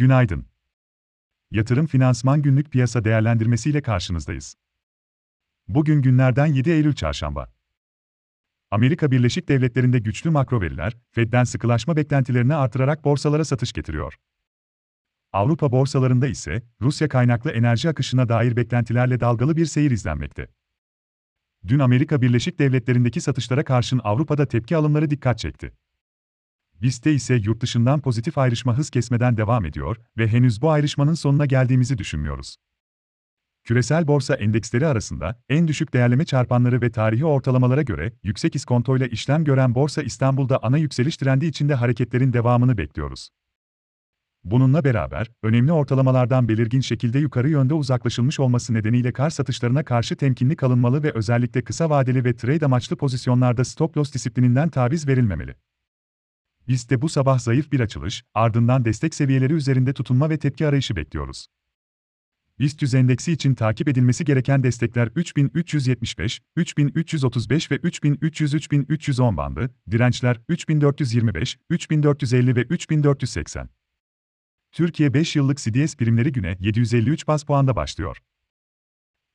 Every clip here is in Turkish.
Günaydın. Yatırım Finansman Günlük Piyasa Değerlendirmesi ile karşınızdayız. Bugün günlerden 7 Eylül Çarşamba. Amerika Birleşik Devletleri'nde güçlü makro veriler, Fed'den sıkılaşma beklentilerini artırarak borsalara satış getiriyor. Avrupa borsalarında ise Rusya kaynaklı enerji akışına dair beklentilerle dalgalı bir seyir izlenmekte. Dün Amerika Birleşik Devletleri'ndeki satışlara karşın Avrupa'da tepki alımları dikkat çekti. BIST'te ise yurt dışından pozitif ayrışma hız kesmeden devam ediyor ve henüz bu ayrışmanın sonuna geldiğimizi düşünmüyoruz. Küresel borsa endeksleri arasında en düşük değerleme çarpanları ve tarihi ortalamalara göre yüksek iskontoyla işlem gören Borsa İstanbul'da ana yükseliş trendi içinde hareketlerin devamını bekliyoruz. Bununla beraber, önemli ortalamalardan belirgin şekilde yukarı yönde uzaklaşılmış olması nedeniyle kar satışlarına karşı temkinli kalınmalı ve özellikle kısa vadeli ve trade amaçlı pozisyonlarda stop loss disiplininden taviz verilmemeli. Biz de bu sabah zayıf bir açılış, ardından destek seviyeleri üzerinde tutunma ve tepki arayışı bekliyoruz. BIST 100 endeksi için takip edilmesi gereken destekler 3375, 3335 ve 3300-3310 bandı, dirençler 3425, 3450 ve 3480. Türkiye 5 yıllık CDS primleri güne 753 bas puanda başlıyor.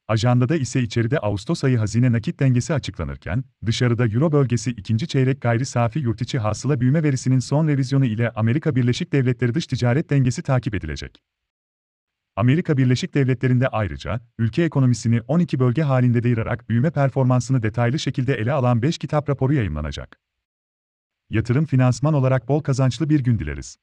Ajandada ise içeride Ağustos ayı hazine nakit dengesi açıklanırken, dışarıda Euro bölgesi ikinci çeyrek gayri safi yurtiçi hasıla büyüme verisinin son revizyonu ile Amerika Birleşik Devletleri dış ticaret dengesi takip edilecek. Amerika Birleşik Devletleri'nde ayrıca, ülke ekonomisini 12 bölge halinde ayırarak büyüme performansını detaylı şekilde ele alan 5 kitap raporu yayınlanacak. Yatırım finansman olarak bol kazançlı bir gün dileriz.